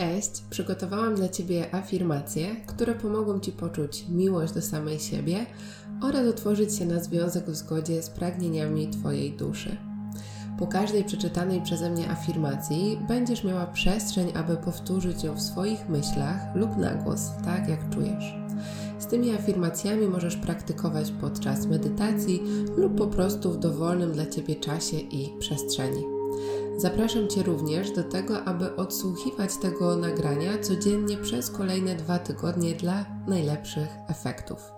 Cześć, przygotowałam dla Ciebie afirmacje, które pomogą Ci poczuć miłość do samej siebie oraz otworzyć się na związek w zgodzie z pragnieniami Twojej duszy. Po każdej przeczytanej przeze mnie afirmacji będziesz miała przestrzeń, aby powtórzyć ją w swoich myślach lub na głos, tak jak czujesz. Z tymi afirmacjami możesz praktykować podczas medytacji lub po prostu w dowolnym dla Ciebie czasie i przestrzeni. Zapraszam Cię również do tego, aby odsłuchiwać tego nagrania codziennie przez kolejne dwa tygodnie dla najlepszych efektów.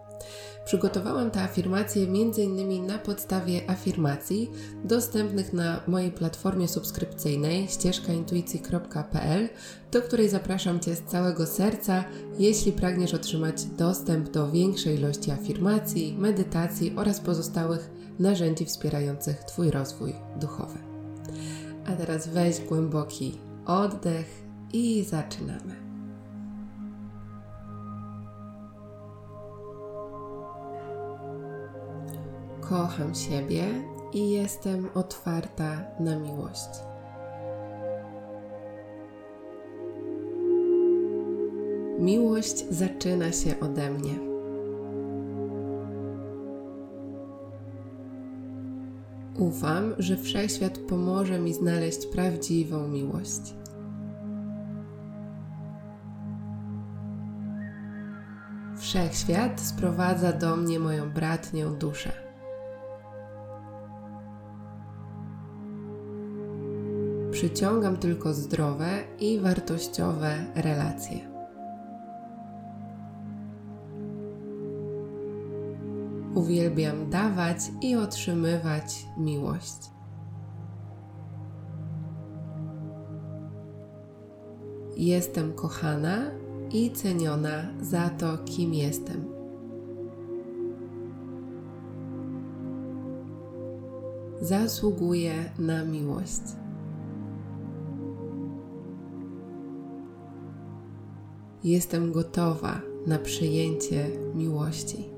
Przygotowałam te afirmacje m.in. na podstawie afirmacji dostępnych na mojej platformie subskrypcyjnej ścieżkaintuicji.pl, do której zapraszam Cię z całego serca, jeśli pragniesz otrzymać dostęp do większej ilości afirmacji, medytacji oraz pozostałych narzędzi wspierających Twój rozwój duchowy. A teraz weź głęboki oddech i zaczynamy. Kocham siebie i jestem otwarta na miłość. Miłość zaczyna się ode mnie. Ufam, że wszechświat pomoże mi znaleźć prawdziwą miłość. Wszechświat sprowadza do mnie moją bratnią duszę. Przyciągam tylko zdrowe i wartościowe relacje. Uwielbiam dawać i otrzymywać miłość. Jestem kochana i ceniona za to, kim jestem. Zasługuję na miłość. Jestem gotowa na przyjęcie miłości.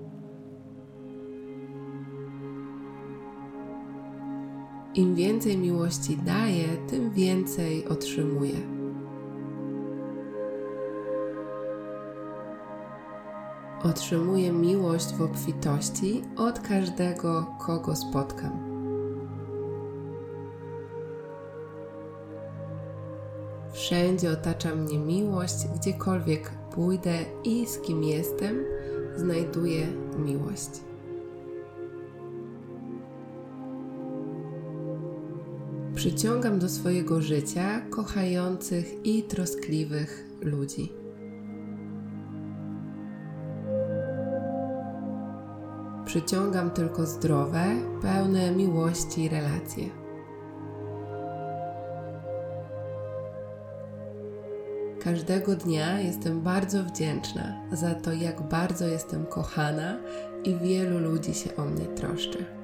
Im więcej miłości daję, tym więcej otrzymuję. Otrzymuję miłość w obfitości od każdego, kogo spotkam. Wszędzie otacza mnie miłość, gdziekolwiek pójdę i z kim jestem, znajduję miłość. Przyciągam do swojego życia kochających i troskliwych ludzi. Przyciągam tylko zdrowe, pełne miłości relacje. Każdego dnia jestem bardzo wdzięczna za to, jak bardzo jestem kochana i wielu ludzi się o mnie troszczy.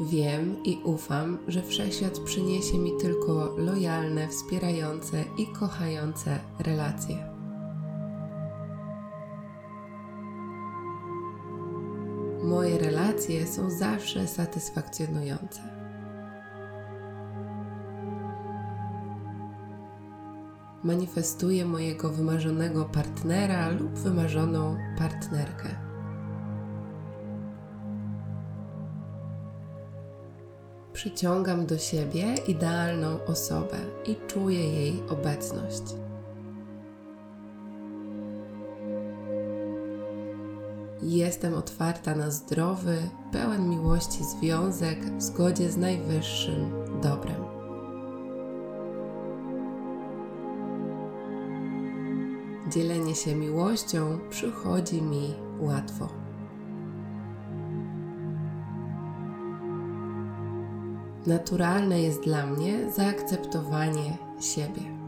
Wiem i ufam, że wszechświat przyniesie mi tylko lojalne, wspierające i kochające relacje. Moje relacje są zawsze satysfakcjonujące. Manifestuję mojego wymarzonego partnera lub wymarzoną partnerkę. Przyciągam do siebie idealną osobę i czuję jej obecność. Jestem otwarta na zdrowy, pełen miłości związek w zgodzie z najwyższym dobrem. Dzielenie się miłością przychodzi mi łatwo. Naturalne jest dla mnie zaakceptowanie siebie.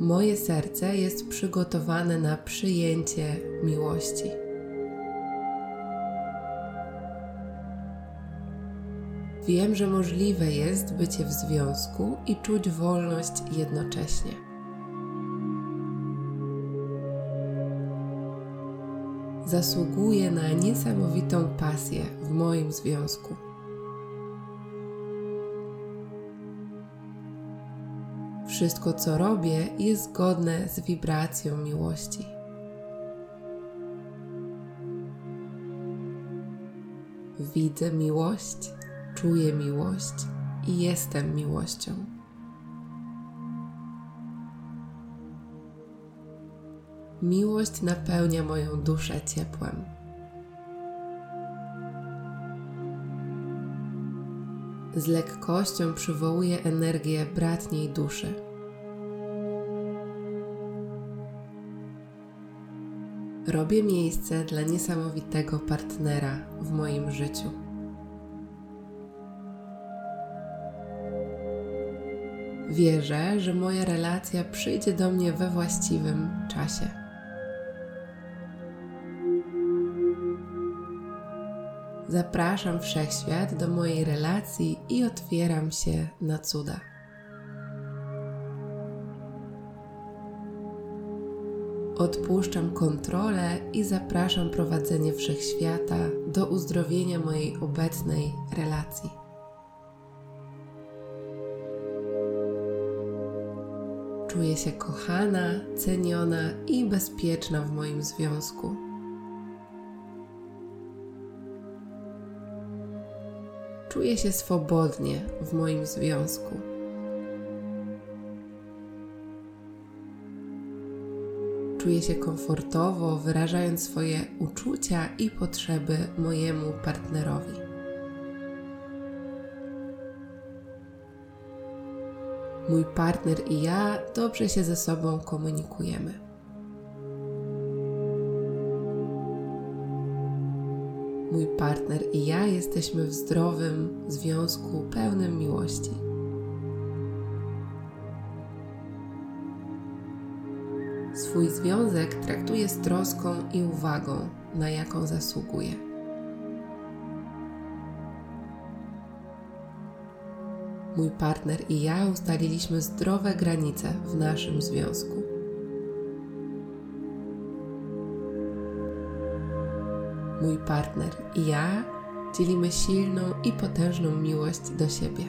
Moje serce jest przygotowane na przyjęcie miłości. Wiem, że możliwe jest bycie w związku i czuć wolność jednocześnie. Zasługuje na niesamowitą pasję w moim związku. Wszystko, co robię, jest zgodne z wibracją miłości. Widzę miłość, czuję miłość i jestem miłością. Miłość napełnia moją duszę ciepłem. Z lekkością przywołuje energię bratniej duszy. Robię miejsce dla niesamowitego partnera w moim życiu. Wierzę, że moja relacja przyjdzie do mnie we właściwym czasie. Zapraszam wszechświat do mojej relacji i otwieram się na cuda. Odpuszczam kontrolę i zapraszam prowadzenie wszechświata do uzdrowienia mojej obecnej relacji. Czuję się kochana, ceniona i bezpieczna w moim związku. Czuję się swobodnie w moim związku. Czuję się komfortowo, wyrażając swoje uczucia i potrzeby mojemu partnerowi. Mój partner i ja dobrze się ze sobą komunikujemy. Mój partner i ja jesteśmy w zdrowym związku pełnym miłości. Swój związek traktuję z troską i uwagą, na jaką zasługuje. Mój partner i ja ustaliliśmy zdrowe granice w naszym związku. Mój partner i ja dzielimy silną i potężną miłość do siebie.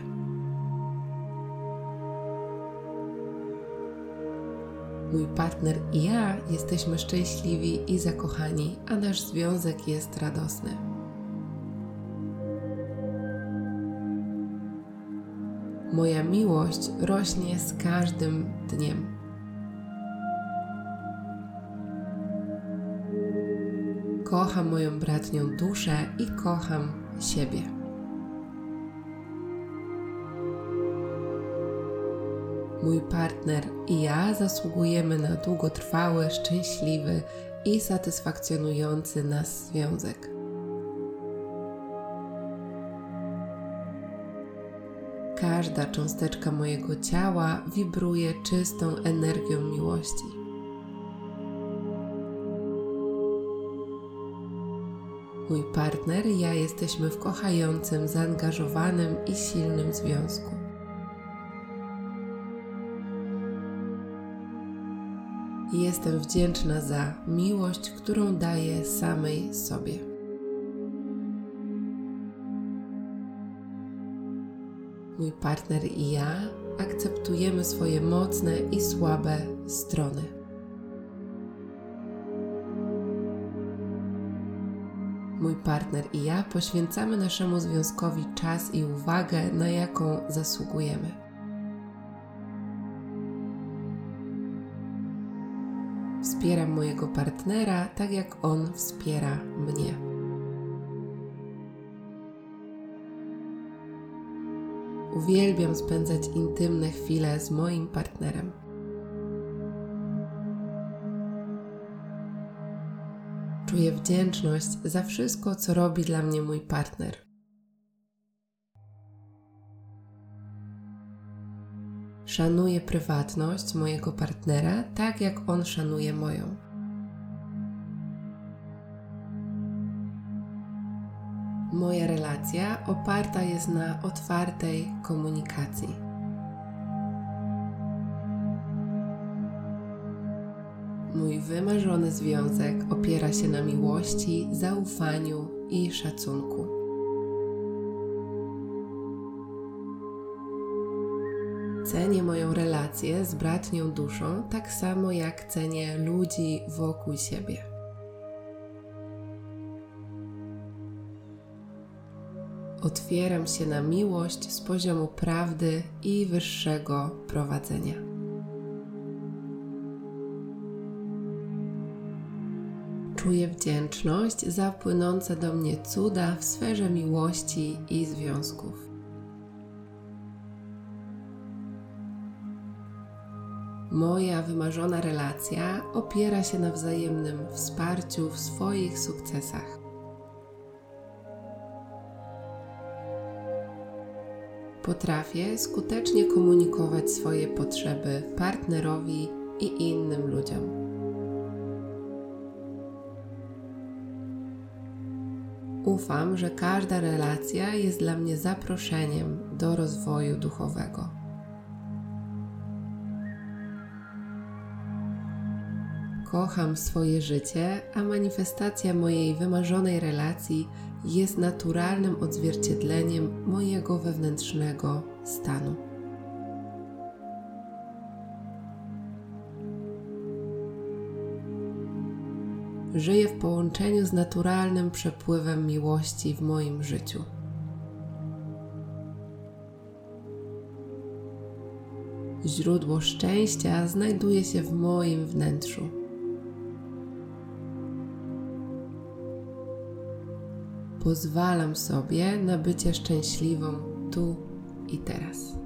Mój partner i ja jesteśmy szczęśliwi i zakochani, a nasz związek jest radosny. Moja miłość rośnie z każdym dniem. Kocham moją bratnią duszę i kocham siebie. Mój partner i ja zasługujemy na długotrwały, szczęśliwy i satysfakcjonujący nas związek. Każda cząsteczka mojego ciała wibruje czystą energią miłości. Mój partner i ja jesteśmy w kochającym, zaangażowanym i silnym związku. Jestem wdzięczna za miłość, którą daję samej sobie. Mój partner i ja akceptujemy swoje mocne i słabe strony. Mój partner i ja poświęcamy naszemu związkowi czas i uwagę, na jaką zasługujemy. Wspieram mojego partnera tak, jak on wspiera mnie. Uwielbiam spędzać intymne chwile z moim partnerem. Czuję wdzięczność za wszystko, co robi dla mnie mój partner. Szanuję prywatność mojego partnera tak, jak on szanuje moją. Moja relacja oparta jest na otwartej komunikacji. Wymarzony związek opiera się na miłości, zaufaniu i szacunku. Cenię moją relację z bratnią duszą tak samo jak cenię ludzi wokół siebie. Otwieram się na miłość z poziomu prawdy i wyższego prowadzenia. Czuję wdzięczność za płynące do mnie cuda w sferze miłości i związków. Moja wymarzona relacja opiera się na wzajemnym wsparciu w swoich sukcesach. Potrafię skutecznie komunikować swoje potrzeby partnerowi i innym ludziom. Ufam, że każda relacja jest dla mnie zaproszeniem do rozwoju duchowego. Kocham swoje życie, a manifestacja mojej wymarzonej relacji jest naturalnym odzwierciedleniem mojego wewnętrznego stanu. Żyję w połączeniu z naturalnym przepływem miłości w moim życiu. Źródło szczęścia znajduje się w moim wnętrzu. Pozwalam sobie na bycie szczęśliwą tu i teraz.